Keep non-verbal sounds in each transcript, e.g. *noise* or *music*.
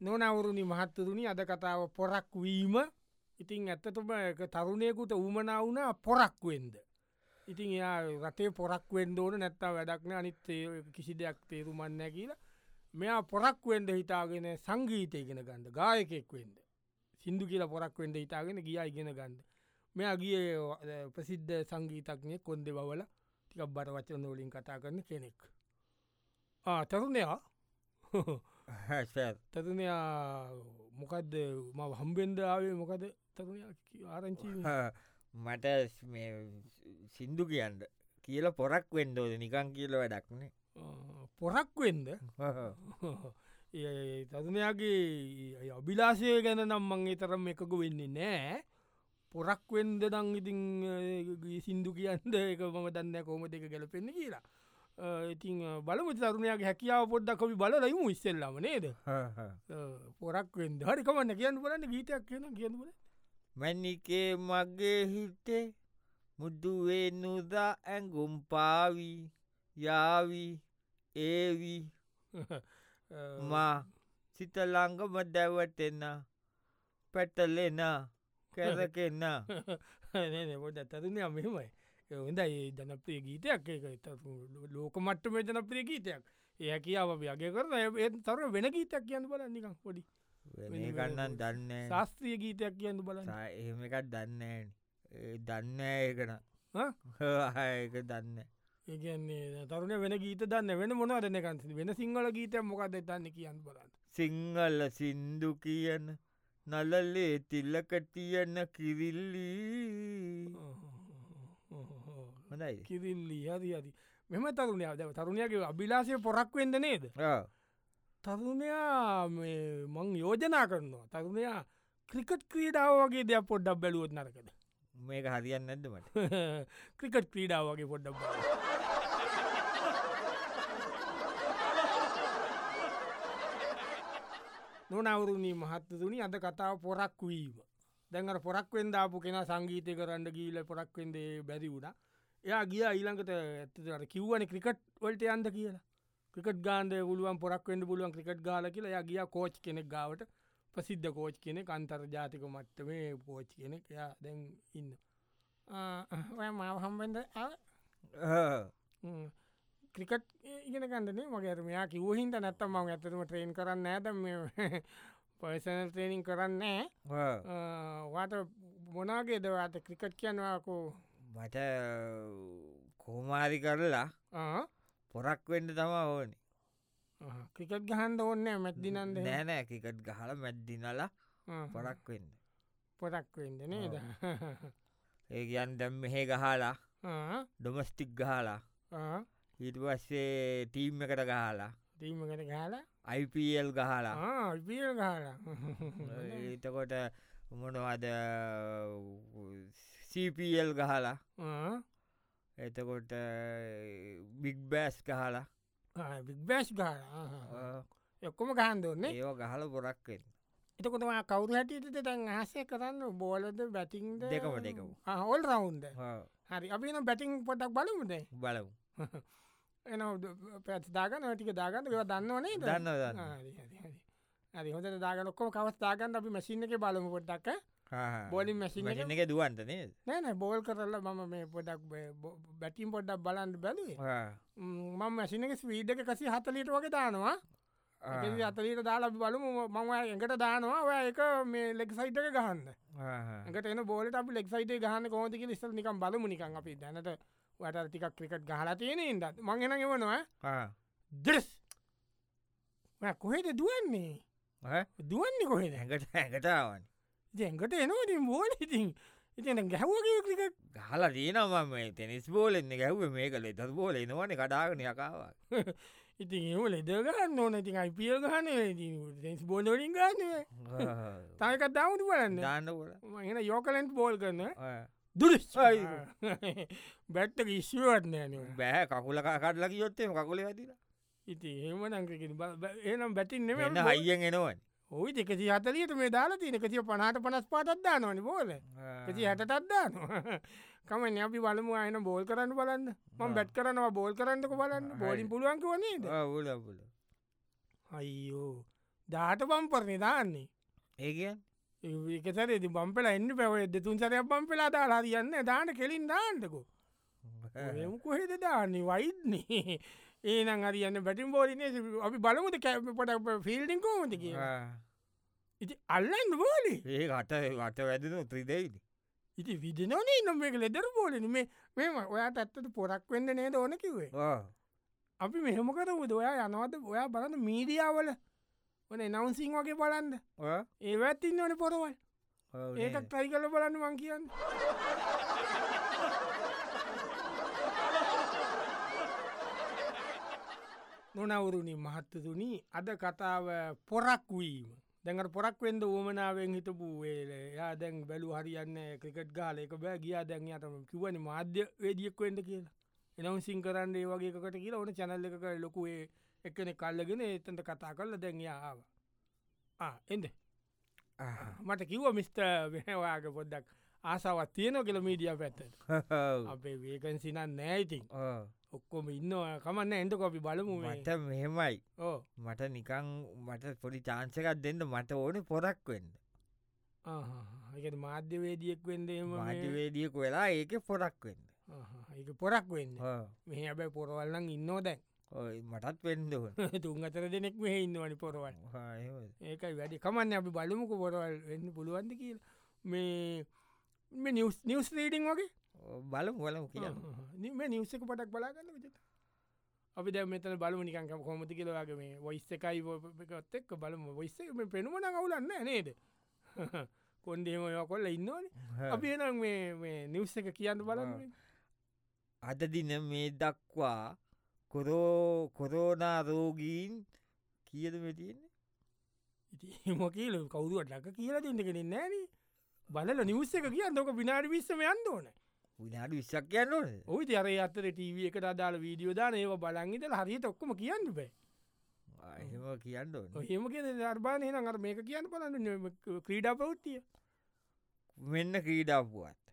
නොනවුරුණි මහත්තරුණි අද කතාව පොරක් වීම. ඉතින් ඇත්තතුම එක තරුණයකුට උමනාවුන පොරක්වෙන්ද. ඉතින් එයා රටේ පොරක් වෙන්ඩ ඕන නැත්තා වැඩක්න අනිත් ඒ කිසි දෙයක් තේරුමන්න කියලා. මෙයා පොරක් වෙන්ඩ හිතාගෙන සංගීතය ගෙන ගන්ඩ ගායකෙක් වෙන්ඩ සිින්දු කියලා පොරක් වෙන්ඩ හිතාගෙන ගිය ඉගෙන ගන්ඩ මෙයා ගිය ප්‍රසිද්ධ සංගීතක්නය කොන්ද බවල ටිකක් බර වචන නෝලින් කතා කරන කෙනෙක්. තරුණයා? *laughs* තරුණයා මොකක්ද ම හම්බෙන්දාවේ මොකද තරුණ ආරංචි මට සින්දු කියන්න කියල පොරක් වෙන්ඩෝද නිකං කියල වැඩක්නේ පොරක් වෙන්ද තරුණයාගේ අභිලාසය ගැන නම් මංගේ තරම් එකක වෙන්නේ නෑ පොරක් වෙන්ද දං ඉතින් සින්දු කියන්ද එක මම දන්න කෝම දෙක ගැලපෙන්න කියලා ඉතින් බලම තරුණයාගේ හැකියාව පොඩ්ඩක් කොි බලලයිමු ඉස්සෙල්ලම නේද? පොරක් වෙන්ද? හරිකමන්න කියන්න බලන්න ගීතයක් කියන කියනබල මැනිකේ මගේ හිතේ මුදුවේ නුදා ඇඟුම් පාවී යාවී ඒවී. *laughs* මා සිතලංගම දැවටෙන්න පැටලෙන *laughs* කැරකෙන්න පොඩ තරුණය මෙමයි හොඳයි ජනප්‍රිය ගීතයක් ඒක ලෝක මට්ටම ජනප්‍රිය ගීතයක්. ඒ කියාව වගේ කරන ඒ තර වෙන ගීතයක් කියන්න බල නිකම් පොඩි. ගන්නන් දන්න ශස්ත්‍රිය ගීතයක් කියන්න බල එහෙම එකත් දන්න දන්න ඒකන ඒක දන්න ඒන්නේ තරුණ වෙන ගීත දන්න වෙන මොනවදන කන්සි වෙන සිංහල ගීතය මොකද දන්න කියන්න බලන්න. සිංහල සින්දු කියන නලල්ලේ තිල්ලක තියන්න කිරිල්ලී හොඳයි කිරිල්ලි හරි හරි. මෙම තරුණයා දැව තරුණයගේ අභිලාසය පොරක් වෙන්ද නේද? තරුණයා මං යෝජනා කරනවා. තරුණයා ක්‍රිකට් ක්‍රීඩාව වගේ දෙයක් පොඩ්ඩක් බැලුවොත් නරකද? මේක හරියන්න නැද්ද මට? *laughs* ක්‍රිකට් ක්‍රීඩාව වගේ පොඩ්ඩක් *laughs* නොනවරුණී මහත්තතුනි අද කතාව පොරක් වීම. දැඟට පොරක්වෙන්දාපු කෙන සංගීතය කරන්න ගීල පොරක්වෙන්දේ බැරි වුණ එයා ගිය ඊළඟට ඇත්තට කිව්වන ක්‍රිකට් වලට යන්ද කියලා. ක්‍රිකට් ගාන්ද ගුලුවන් පොරක්වෙන්ඩ පුළුවන් ක්‍රිකට් ගාල කියලා. ය ගිය කෝච් කෙනෙක් ගාවට. ප්‍රසිද්ධ කෝච් කෙනෙ අන්තර් ජාතික මට්ටමේ පෝච් කෙනෙක්. යා දැන් ඉන්න. මාව හම්බෙන්ද? ක්‍රිකට් ඉගෙන කන්නනේ මගේ මෙයා කිවහින්ට නැත්තම ම ඇතම ට්‍රේන් කරන්න ඇද පර්සනල් ට්‍රේනිින් කරන්නේ වාට මොනාගේ දවාට ක්‍රිකට් කියනවාකෝ මට කෝමාරි කරලා පොරක් වෙන්ඩ තම ඕනි. ක්‍රිකට් ගහන්ඩ ඕන්න මැත්දිනන්ද නෑනෑ කිකට් ගහල මැද්දිනලා පොරක් වෙන්න. පොරක් වෙන්ද නේද? ඒ කියන් දැම් මෙහෙ ගහලා ඩොමස්ටික් ගහලා ඊට පස්සේ ටීම් එකට ගහලා ටීමකට ගාලා අයිපල් ගහලා. ගාලා එතකොට මොනවද සපල් ගහලා. එතකොට බිග් බෑස් ගහලා. බිග්බෑස් ගාලා එක්කොම ගහන්දන්නේ ඒව ගහල පොරක්වෙන් එතකොටම කවුරු හැටියට තැන් ආසය කරන්න බෝලද බැටිංද දෙකම දෙකම. හොල් රවුන්ද හරි. අපි බැටිං පොටක් බලමුද බලමු *laughs* එන පැත් දාගන්න ටික දාගන්න. ඒව දන්නවනේ දන්න හරි හොඳ දාගන ඔක්කොම කවස් දාගන්න අපි මසින්න එක බලමු පොට්ටක් බෝලින් මැසින එක? දුවන්ටනේ නෑන බෝල් කරල්ල මම මේ පොඩක් බැටිම් පොඩ්ඩක් බලන්න බැලුවේ. මම මැසින එක ස්වීඩක කසි හතලීට වගේ දානවා. අතලීට දාලා බලමු. මම එකට දානවා. ඔය එක මේ ලෙක් සයිටක ගහන්න. එකට එන බෝලට අපි ලෙක් සයිට ගහන්න කෝතික ස්සල් නිකම් බලමු නිකන් අපි. දැනට වට ටිකක් ක්‍රිකට් ගහලා තියෙන ඉදත් මංගෙන එවනවා. දෙස් කොහෙද දුවන්නේ? දුවන්නේ කොහෙද? ඇඟට ඇඟටාවන් ජැඟට එනවතින් බෝල. ඉතින් ඉතින ගැහ්වගේ ක්‍රිකට්. ගහලා දීනම මේ තෙනිස් බෝලෙන්න ගැහ්ව මේ කළ එතත් බෝල එනවන කඩාගන යකාවා *laughs* ඉතින් ඒම ලෙදගන්න ඕන. ඉතින් අයිපිය ගහන ස් බෝලෝලින් ගන්න තයකත් දවුතු බලන්න. දාන්නකොට එන යෝකලෙන්ට් බෝල් කරන. දුරස්යි *laughs* *laughs* බැට්ටක ඉස්ුවත් නෑන බෑ කකුල කටලා කියොත්තේ කකුල ඇතින ඉති ඒම නංකකින් ඒනම් බැටින් නෙම එන්න හයියෙන් එනවන් ඔයි දෙකසි අතලියට මේ දාලා තින එකසිය පනාට පනස් පාටත්දා නොනි බෝල. කසි හැටත්දාන කමන අපි බලමු අයන බෝල් කරන්න බලන්න. මම බැට් කරනවා බෝල් කරන්නක බලන්න. බෝලින් පුළුවන්ක වනේද අයියෝ. දාට බම්පරණි දාන්නේ. ඒගන් ඒකසර ති බම්පල එන්න පැව දෙතුන් සරයක් බම්පලා දාලා තියන්න දාන කෙලින් දාන්නකෝ. කොහෙද දාන්නේ? වයිත්න්නේ ඒනම් අරියන්න බැටිම් බෝලිනේ අපි බලමුද කැපට ෆිල්ඩිං කෝමති කිය ඉති අල්ලන්න බෝලි ඒ කට වට වැදන ත්‍රිදයිද ඉති විදිනනේ නොම එක ලෙදර බෝලන මේ මෙම ඔයාට ඇත්තට පොරක් වෙන්න නේද ඕන කිවේ අපි මෙහෙම කරමුද? ඔයා යනවද? ඔයා බලන්න මීඩියාවල. ඕන නවන්සිං වගේ බලන්න. ඒ ඇත්තින්න ඕන පොරවල්. ඒකත් ටයි කල බලන්න මං කියන්න නොනවුරුණි මහත්තතුනි. අද කතාව පොරක් වීම. දැඟට පොරක් වෙන්ද ඕමනාවෙන් හිටපු යා දැන් බැලු හරියන්න ක්‍රිකට් ගාල එක බෑ ගියා. දැන් අතම කිවන මාධ්‍ය වේදියෙක් වෙන්ඩ කියලා. එනම් සිං කරන්න ඒ වගේකට කියලා ඕන චැනල්ල එක ලොකුවේ එකන කල්ලගෙන එතන්ට කතා කරල දැන්යාව එන්ද මට කිව්ව මිස්ට වෙනවාග පොද්දක් ආසාවත් තියන කියල මීඩිය පැත්ත *laughs* අපේ වේකන් සිනන් නෑයිතින් ඔක්කොම ඉන්න කමන්න එන්ට කොපි බලමු මට මෙහෙමයි. ඕ මට නිකං මට පොඩි චාන්සකත් දෙන්න මට ඕන පොරක් වෙන්න. එක මාධ්‍යවේදියෙක් වෙන්දේම මාධ්‍යවේදියෙක් වෙලා ඒක පොරක් වෙන්න. ඒක පොරක් වෙන්න. මෙහ ඇබැයි පොරවල්ලං ඉන්නෝ දැන්. මටත් වෙන්ඩ තුන් අතර දෙනෙක් මෙහ ඉන්නවනි පොරවල්. ඒකයි වැඩි. කමන්න අපි බලමුක පොරවල් වෙන්න පුළුවන්ද කියල. මේ නිවස් නිවස් රීඩිං වගේ? බලමු බලමු කිය මේ නිවසක පටක් බලාගන්න විට අපි දැ මෙතන බලම නිකං කොමති කියලවාගේ මේ වයිස්ස එකයි ත් එක් බලම වයිස්ස පෙනුමන කවුලන්න නේද? *laughs* කොන්ඩේම කොල්ල ඉන්නවන. අපි එනම් මේ නිවස්ස එක කියන්න බලන්න අද දින මේ දක්වා කොරෝ කොරෝනා රෝගීන් කියද මෙතියන්නේ ඉති මොකීල කවුරුවට ලක කියලා දෙන්නකෙන නෑන බලල නිවස්ස එක කියන්න ොක විනාඩි විස්සම යන්න ඕන. විනාඩි විස්සක් කියන්න ඕන ඔයි අර අතර ටව එකට අදාල වීඩියෝ දාන ඒව බලංගිත හරියට ඔක්කම කියන්න බෑ. එහෙම කියන්න හෙම කිය ධර්බානය නඟර මේක කියන්න බලන්න ක්‍රීඩා පෞත්තිය මෙන්න ක්‍රීඩාපුුවත්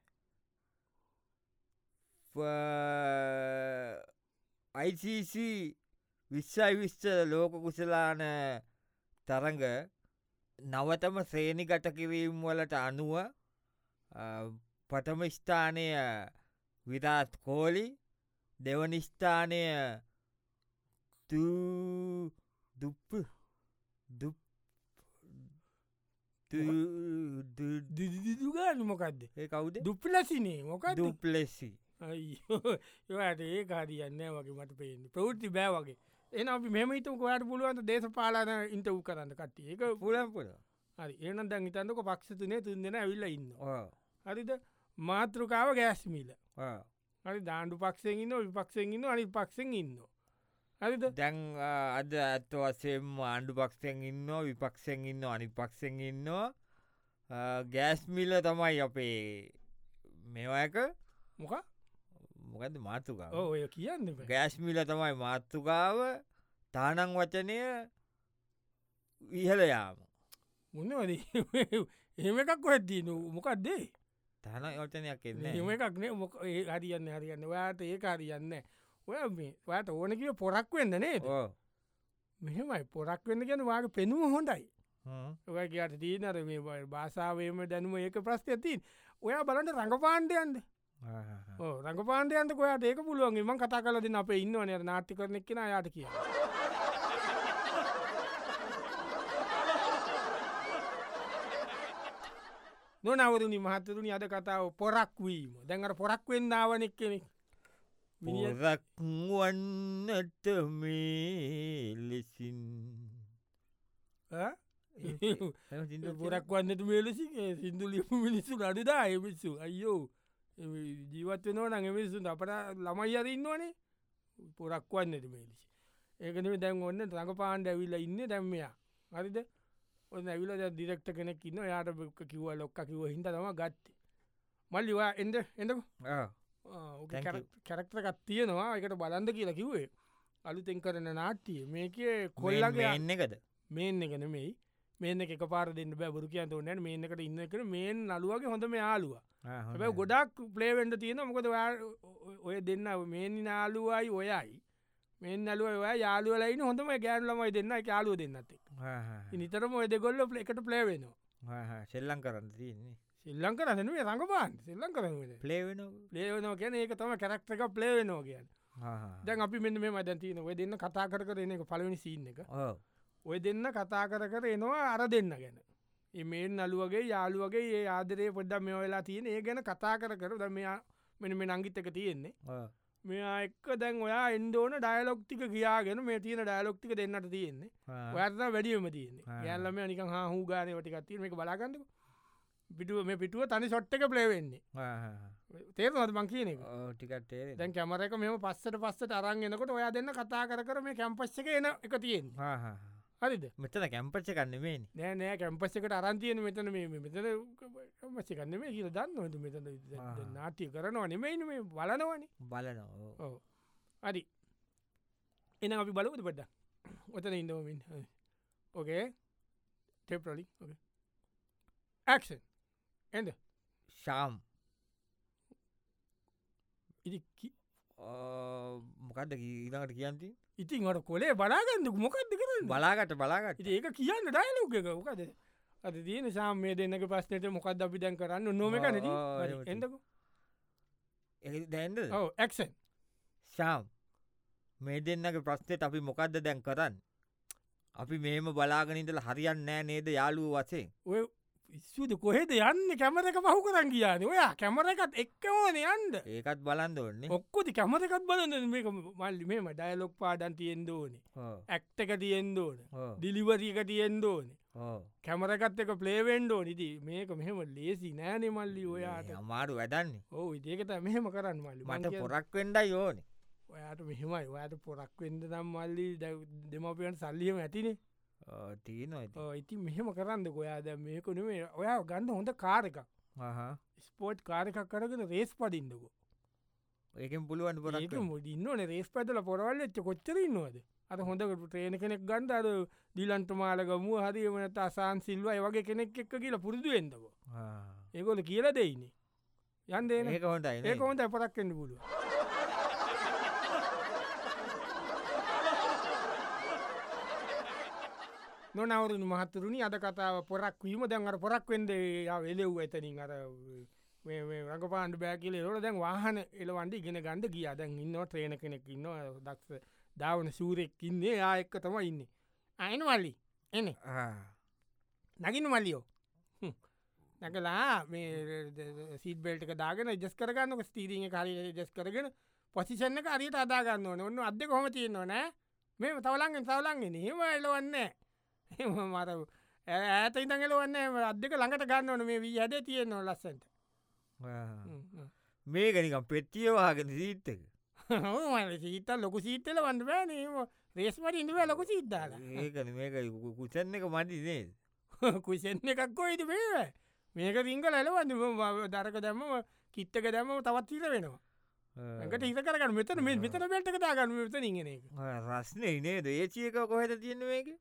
ICC විශ්සයි විශ්ච ලෝක කුසලාන තරඟ නවතම ශ්‍රේණිගත කිරීම් වලට අනුව පටම ස්ථානය විරාත් කෝලි දෙවනිස්ථානය දුප්ප දිදුගාන මොකක්ද ඒ කවුද? දුප්ලසිනේ මොක දුප්ලෙසි ඒවාට ඒ කාරියන්න වගේ මට පේන්න. ප්‍රෘති බෑ වගේ එන අපි මෙම හිතු කොයාට පුළුවන්ට දේශ පාලාන ඉන්ට වූ කරන්න කට්ටිය. එක පුලන් පුල හරි. ඒන දැන් හිතන්නක පක්ෂතුනේ තුන්දෙන ඇවිල්ල ඉන්න හරිද? මාතෘකාව ගෑස්මිල හරි දාණ්ඩු පක්ෂෙන් ඉන්න විපක්ෂෙන් ඉන්න අනි පක්ෂෙන් ඉන්න හරිද? දැන් අද ඇත්ත වසෙම් ආණ්ඩු පක්ෂෙන් ඉන්න විපක්ෂෙන් ඉන්න අනි පක්ෂෙන් ඉන්නවා. ගෑස්මිල තමයි අපේ මේවායක මොක මොකද මාතුකාව? ඔය කියන්න ගෑස්මිල තමයි මාතෘකාව. තානං වචනය ඉහල යාම. මොන්නවද එහෙම එකක් කොහැත්දී මොකක්දේ තන යෝචනයක් එන්න එම එකක් නේ මොක ඒ හරියන්න හරියන්න. ඔයාට ඒ හරියන්න ඔය ඔයාට ඕන කිව පොරක් වෙන්න නේද? මෙහෙමයි. පොරක් වෙන්න ගැන වාගේ පෙනුව හොඳයි. ඔය කියට තිීනර මේ භාසාාවේම දැනුම ඒක ප්‍රස්ති ඇතින් ඔයා බලට රඟපාණ්ඩයන්ද රඟපාන්ඩයන්ට කොයාට ඒක පුළුවන්ගේ මං කතා කලද අප ඉන්නවන නාටි කරනෙක් කෙන යාට කිය නොනවරුණි මහත්තරුණි අද කතාව පොරක් වීම. දැඟට පොරක් වෙන්නාවනෙක් කෙනෙක් පොරක් වන්නට මේ ලෙසින් පොරක් වන්නට මේලෙසි සිින්දු ලිපු මිනිස්සු අඩදා එමිස්සු අයෝ ජීවත් වෙනව නඟ මිනිසුන් අපට ළමයි අරන්නවනේ පොරක් වන්නට මේලිසි ඒකනම දැන් ඔන්න රඟ පාන්ඩ ඇවිල්ල ඉන්න දැම්මයා හරිද ඔන්න ඇවිල දිරෙක්ට කෙනෙක් ඉන්න යාට කිව ලොක්ක කිව හිට තම ගත්තේ මල්ලිවා එන්ද එඳක කැරක්ටරකත් තියෙනවා එකට බලන්ද කියලා කිව්වේ අලුතෙන් කරන නාට්ටිය මේක කොල්ලගේ එන්න එකද මේන්න එකන මෙයි මේන එක පාර දෙන්න බැබරු කියන්න ඕනට මේනකට ඉන්න කර මේ නලුවගේ හොඳම යාලුව හැබ ගොඩක් පලේවෙන්ඩ තියෙන මොකද ඔය දෙන්න මේ නාලුවයි ඔයයි. මේ නලුව යාලුවලයින හොඳම ගෑන්ලමයි දෙන්න යාලුව දෙන්නත් නිතරම ඔය දෙගොල්ල එකට ප්ලේ වෙනවා. සෙල්ලං කරන්න තියන්නේ. සිල්ලං කරන්නේ රඟපාන් සිල්ලං කරන පලේවෙන ලේවනෝ කියන ඒක තම කැරක්ටක ප්ලේ වෙනවා කියන්න. දැන් අපි මෙන්න මේ මදන් තියන ඔය දෙන්න කතා කර කරන එක පලවෙනි සිීන්න එක ඔය දෙන්න කතා කර කර එනවා අර දෙන්න ගැන. එමේන් නලුවගේ යාළුවගේ ඒ ආදරය පොඩ්ඩ මෙ වෙලා තියෙන ඒ ගැන කතා කර කර ද මෙයා මෙන මේ නංගිත එක තියෙන්නේ. මෙයා එක්ක දැන් ඔයා එන්ඩෝන ඩයලොක්තික කියාගෙන මේ තියෙන ඩයලොක්තික දෙන්නට තියෙන්නේ. ඔයත්න වැඩියම තියන්නේ. යල්ලම නික හූ ගානය වටිකත්තිය මේ බලාගන්නක. පිටුව මේ පිටුව තනි සොට්ට එක ප්ලේවෙන්නේ තේරනොද බං කියන එක? ටිකටේ දැන් කැමරක මෙම පස්සට පස්සට අරන්ගෙනකොට ඔයා දෙන්න කතා කර මේ කැම්පස්ස එක එන එක තියෙන් හරිද? මෙතන කැම්පච්ච කන්නමේ නෑ නෑ කැම්පස් එකට අරන්තියන මෙතන මේ මෙතන කම්පස්ස කන්න මේ කියල දන්න මෙතන නාට්‍ය කරනවා නෙමයින මේ බලනවන. බලනවා හරි. එන අපි බලපුද පට්ට ඔතන ඉන්නවමින් ඕකේ ටෙප්‍රලි ඇක්ෂන් එද ශාම්. ඉති මොකක්ද ඊළඟට කියන්ති ඉතින් අට කොලේ බලාගන්නක මොකක්ද කරන්න? බලාගට බලාගට ඒක කියන්න ඩයිලෝක එක. මොකද? අද තියෙන සාමය දෙන්නක පස්සනට මොකක්ද අපි දැන් කරන්න? නොමක නැති එදක දැන්ද ඔව ඇක්ෂන් ශාම් මේ දෙන්නගේ ප්‍රශ්නයට අපි මොකක්ද දැන් කරන්න? අපි මේම බලාගනින්දල හරියන්න නෑ නේද යාලුව වසේ ඔය ඉස්සුද කොහෙද යන්න? කැමරක පහු කරන් කියන්න ඔයා කැමරකත් එක්කමෝන යන්ද ඒකත් බලන්ද ඔන්නේ ඔක්කොති කැමරකත් බලන්න මේක මල්ලි මේම ඩයලොක් පාඩන් තියෙන් දෝනේ ඇක්ටක තියෙන් දෝන දිලිවරික තියෙන් දෝනේ කැමරකත් එක පලේවෙන්ඩෝ නිති මේක මෙහෙම ලේසි නෑනෙ මල්ලි ඔයාට. අමාරු වැඩන්නේ. ඕ ඉදේකත මෙහෙම කරන්න මල්ලි. මට පොරක් වෙන්ඩයි ඕනේ. ඔයාට මෙහෙමයි. ඔයාට පොරක් වෙන්ඩ නම් මල්ලි දෙමපියන් සල්ලියම ඇතිනේ තියනවා ඉති මෙහෙම කරන්න ගොයාද මේකුනේ ඔයා ගන්න හොඳ කාරක ස්පෝට් කාරකක් කරගෙන රේස් පඩින්දකෝ ඒකෙන් පුළුවන් පොරක් ඉන්නන රේස් පැදල පොරවල් එච්ච කොච්චර ඉන්නවද? අත හොඳ ට්‍රේන කෙනෙක් ගන්ඩ අද දිලන්ට මාලගමුව හරිමනත අසාන් සිල්වයි වගේ කෙනෙක් එක්ක කියලා පුරුදු එෙන්දකෝ ඒකොල කියල දෙයිනේ. යන්ද ඒක හොඳයි ඒක හොඳ පරක්කෙන්න්න පුළුව නොනවරුණු මහත්තරුණි අද කතාව පොරක් වීම. දැන් අර පොරක් වෙන්ද එලෙව් ඇතනින් අර රඟ පාන්ඩ බෑකිල රොල දැන් වාහන එලවන්ඩ ඉගෙන ගන්ඩ කිය දැන් ඉන්න ත්‍රේණ කෙනෙක් ඉන්න දක්ෂ ධාවන සූරෙක් ඉන්නේ. යා එක්ක තම ඉන්න. අයන වල්ලි එන. නගින මල්ලියෝ. නැකලා මේ සිීබෙල්ට දාගෙන ජස් කරගන්නක ස්තීරීය කාරය ජස් කරගෙන පොසිෂන්න කාරයට අදාගන්න ඕන. ඔන්න අද කොම තියෙන්නවා නෑ මේ තවලන්ගෙන් තවලන්ගෙන හෙම එලවන්නේ මර ඇත ඉතඟලවන්න අදක ළඟට ගන්න ඕන මේ වී හැඩ තියෙන්නවා ලස්සට මේකනිකම් පෙට්ටියවාගෙන සීත්තක *laughs* සීත ලොකු සීතල වන්න බෑනීම රේස්මට ඉඳව ලොකු සිද්ධාල ඒකන මේක කුසන්න එක මටි නේද? *laughs* කුසෙන්න එකක් කොයිද මේ මේක රිංගල ඇලවන්න දරක දැම්ම කිත්තක දැම්ම තවත් හිර වෙනවා. ඇකට හිත කරගන්න. මෙතන මෙතන බැට්ක දාගන්න මෙත ඉගෙන එක. රස්නේ නේද? ඒචියක කොහෙට තියෙන මේක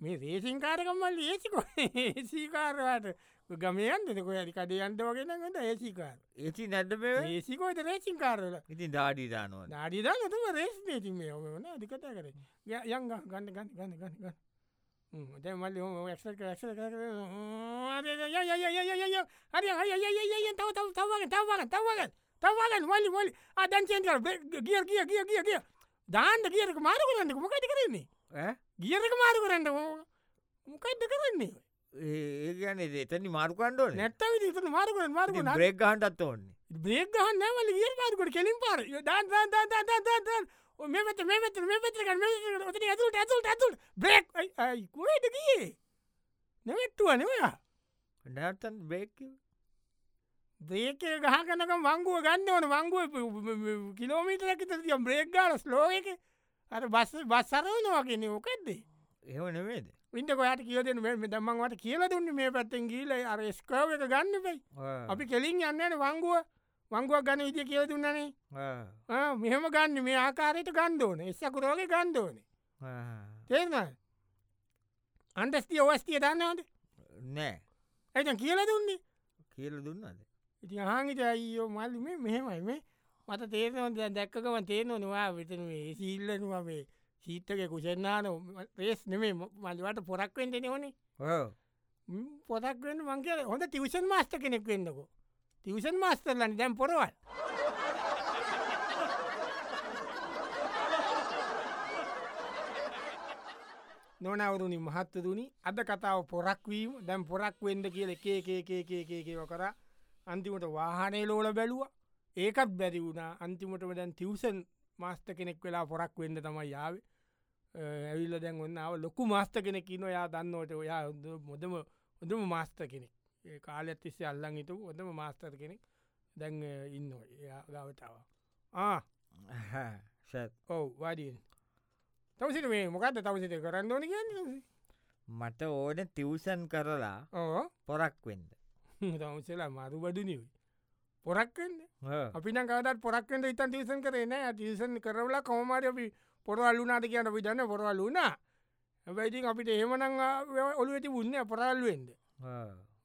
මේ රේසින් කාරකම්මල් ඒසිකො ඒසිකාරවාට ගමයන්දක ඇති කඩයන්ට වගෙනගට ඒසිකාර ඒචි නැඩ ඒසිකෝට රේසින් කාරල ඉතින් දාඩීදානවා නාඩිදා නතුම රේස් නේති මේ ඔමන අධිකත කර. යංග ගන්න ගන්න ගන්න ගන්න ගන්න. දැමල්ලි හොම. ක්ෂ ක්ෂ හරි හය තව තව තවග තවග තවග තවගන් වලි වලි අදංචෙන් ගිය ගිය ගිය ගිය ගිය දාන්ට කියරක මාරු කරන්නක මොකයිට කරන්නේ ගියරක මාරු කරන්න මොකයිද කරන්නේ? ඒ ගැන එතනි මාරුකන්ඩෝ නැත්ත විතන මාරුකර මාරු බ්‍රේක් ගහන්ටත් ඕන්නේ බ්‍රේක් ගහන්න නැවල ගිය මාරුකට කෙලින් පාර. මේ වෙත මේ වෙත මේ වෙත ඔතන ඇතුට ඇතුට ඇතුට බ්‍රේක් කුරට ගියේ? නැවැට්ටුව නෙවයා? නැත්තන් බේක් බ්‍රේක ගහකනක මංගුව ගන්න ඕන. මංගුව කිලෝමීටරකිත බ්‍රේක් ගාල ස්ලෝ එක අර බස් බස් සරවනවා කියන්නේ ඕකක්දේ ඒව නෙවේද ඉට කොයට කියදන මේ දම්මන්වට කියල දුන්න මේ පැත්තෙන් ගීල අර ස්කව එක ගන්න පයි අපි කෙලින් යන්නන වංගුව. වංගුවක් ගන්න ඉතිය කියල දුන්නනේ මෙහෙම ගන්න මේ ආකාරයට ගන්දෝන එස්සකුරෝග ගන්දෝන තේරන අන්ටස්තිය ඔවස්තිය දන්නවද? නෑ. ඇත කියල දුන්නේ. කියල දුන්නද? ඉති හාගිට අයියෝ මල්ලි මෙහෙමයි. මේ මට තේරන දැක්කකම තේරන නවා විතන සීල්ලනවා මේ සීත්තක කුසෙන්න්නාන රේස් නෙමේ මලිවට පොරක් වෙන්ට නෙවනේ පොතක් වන්න මංගේ හොඳ තිවසන් මාස්ට කෙනෙක් වෙන්නකෝ තිවසන් මාස්ටර්ලන්න දැම් පොරවල් නොනවරුණි මහත්තදුනි අද කතාව පොරක්වීම දැම් පොරක් වෙන්ඩ කියල එකේකේකේකේකව කර අන්තිමට වාහනේ ලෝල බැලුව ඒකත් බැරි වුණා. අන්තිමටම දැන් තිවසන් මාස්ත කෙනෙක් වෙලා පොරක් වෙන්න තමයි යාව ඇවිල්ල දැන් ඔන්නාව ලොකු මාස්ත කෙනෙක් න යා දන්නවට ඔයා මොදම හොඳම මාස්ත කෙනෙක්. ඒ කාල ඇතිස්සේ අල්ලං හිතු හොඳම මාස්තර කෙනෙක් දැන් ඉන්න ගවතාව ආ. ඔව් වාඩියෙන්. තවසිට මේ මොකක්ද තවසිට කරන්න ඕන කියන්න මට ඕන තිවසන් කරලා ඕ පොරක් වෙන්ද තවසලා මරු බඩුනිවයි පොරක්වෙන්න අපි නකටත් පොරක්වෙන්ට ඉතන් තිවසන් කරන තිසන් කරවලා කොමට අපි පොරල්ලුනාට කියන්න අපි දන්න පොරවල් වුණා. ඇබයිති අපිට ඒමනං ඔලු ඇති උන්න පොරල්ලුවෙන්ද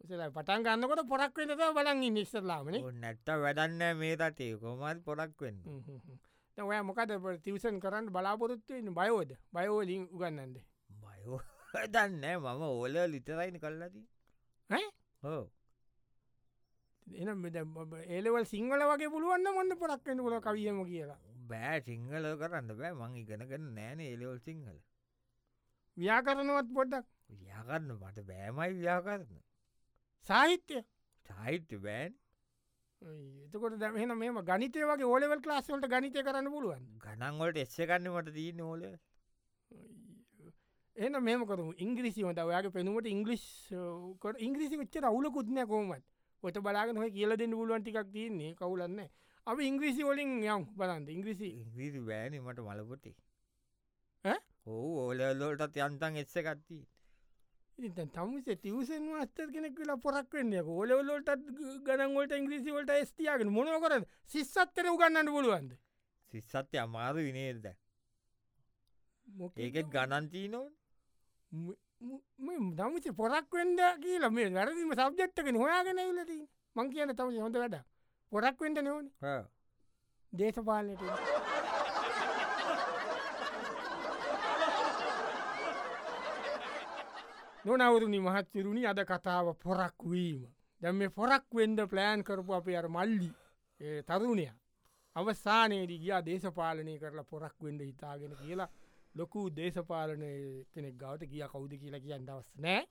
පටන් ගන්නකොට පොරක්වෙන්ට බලන් ඉනිස්සරලාමන නැත්ත වැඩන්න මේ රටේ කොමත් පොරක් වෙන්න. ඔය මොකද තිවසන් කරන්න බලාපොරොත්තුවෙන් බයෝද බයෝලින් උගන්නන්ද බයෝ. *laughs* දන්න මම ඕල ලිතරයින කල්ලදී හෝ එන ඒලවල් සිංහල වගේ පුළුවන්න මොන්න පොරක්වෙන්න පුල කවියම කියලා. බෑ සිංහල කරන්න බෑ මං ඉගෙනගන්න නෑන එලවල් සිංහල. ව්‍යාකරනවත් පොඩ්ඩක්. යාකරන්න මට බෑමයි ව්‍යාකරන්න සාහිත්‍යය සාහිත්‍ය බෑන්. එතකොට දැහෙන මෙම ගනිතය වගේ ඕලෙවල් ලාස්වලට ගනිතය කරන්න පුළුවන් ගනන්වලට එස්සකන්න මට දී නෝල එන මෙම කරු ඉංග්‍රිසි මට ඔයාගේ පෙනුවට ඉංගලිස් ඉංග්‍රිසි වෙච්ච අවුලකුත්නය කෝමත් ඔට බලාගෙන හො කියල දෙන්න පුළුවන් ටිකක් තියන්නේ. කවුලන්න අප ඉංග්‍රිසි වලින් යම් බලන්ද ඉංග්‍රිසි ඉංග්‍රීසි බෑන මට මලපොටේ? ඕ ඕලලෝටත් යන්තන් එස්ස කත්තිී තමුසේ තිවසන් වස්තර කෙනෙක් වෙලා පොරක් වෙන්න ඕලවලෝටත් ගනන්වලට ඉංග්‍රීසි වලට ස්තියාගෙන මොනව කර සිස්සත්තර උගන්නන්න පුළුවන්ද? සිස්සත්ය අමාරු විනේද ඒකෙත් ගණන්තිී නො දමච පොරක් වෙන්ඩ කියලා මේ වැරදිම සබ්ජෙක්්ටක හොයාගෙන ඉලති මං කියන තම හොඳ වැඩ පොරක් වෙන්ඩ නොවන. දේශපාලනයට නොනවරුණි මහත්තිරුණි අද කතාව පොරක් වීම. දැම් මේ පොරක් වෙන්ඩ ප්ලෑන් කරපු අප අර මල්ලි තරුණය අවසානයේදී ගියා දේශපාලනය කරලා පොරක් වෙන්ඩ හිතාගෙන කියලා ලොකු දේශපාලනය කෙනෙක් ගවට කිය කවුද කියලා කියන්න දවස් නෑ.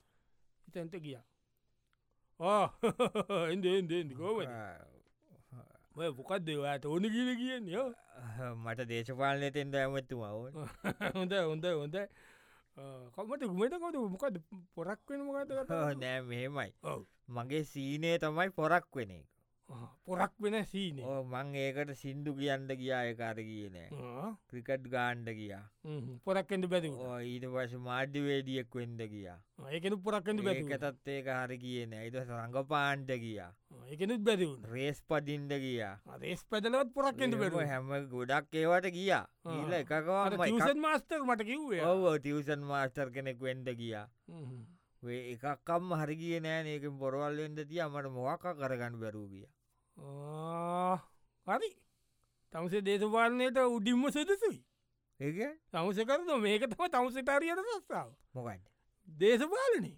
හිතන්ට ගිය. කෝව පොකක්ද ඔයාට ඕන කියල කියන්න *laughs* මට දේශපාලනයට එන්ද ඇමත්තුම *laughs* හොඳ හොඳ හොඳ කමට ගුමතකොට මොකද පොරක් වෙන මොකද *laughs* නෑ මෙහෙමයි. මගේ සීනය තමයි පොරක් වෙන එක පොරක් වෙන සීනේ. මං ඒකට සින්දු කියන්න ගියා එකකාර කියනෑ ක්‍රිකට් ගාන්ඩ ගියා. පොරක්කෙන්ට බැති ඊට පස මාධ්‍යවේදියෙක් වෙන්ඩ ගියා. ඒකනු පොරක්කෙන්ට බැති ඒකතත් ඒක හරි කියන ඇයිද රඟපාන්ට ගියා. ඒකනුත් බැතිවුණ රේස් පදින්ට ගියා. රේස් පැදලවත් පොරක්කෙන්ට ඒම බැ හැම ගොඩක් ඒවට ගියා. ඊල එකකවා මාස්ටර් මට කිව්වේ. ඔව ටියසන් මාස්ටර් කෙනෙක් වෙන්ඩ වේ එකක්කම් හරි කිය නෑ ඒකෙන් පොරවල්ලෙන්ට තිය මට මොහක කරගන්න බැරූ ගිය හරි. තමසේ දේශපාලනයට උඩින්ම සුදුසුයි. ඒක? තමස කරද මේක තම තවසටාරියට සස්සාාව මොකන්ට දේශපාලනේ.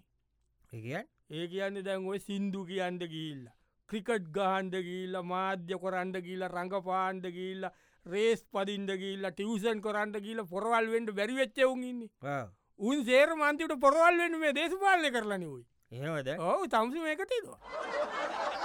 ඒකන් ඒ කියන්න දැන් ඔය සින්දු කියන්ට ගිල්ල ක්‍රිකට් ගහන්ඩ ගිල්ල මාධ්‍ය කොරන්ඩ කියීල රඟපාන්ඩ ගිල්ල රේස් පදින්ට ගිල්ල ටියවසන් කොරන්ට කියීල පොරවල්වෙන්ට බැරිවෙච්චවුන් ඉන්නේ. උන් සේර මන්තිට පොරවල්වෙන් මේ දේශපාලය කරලනවයි එහෙමද? ඔවු තමසි මේකටවා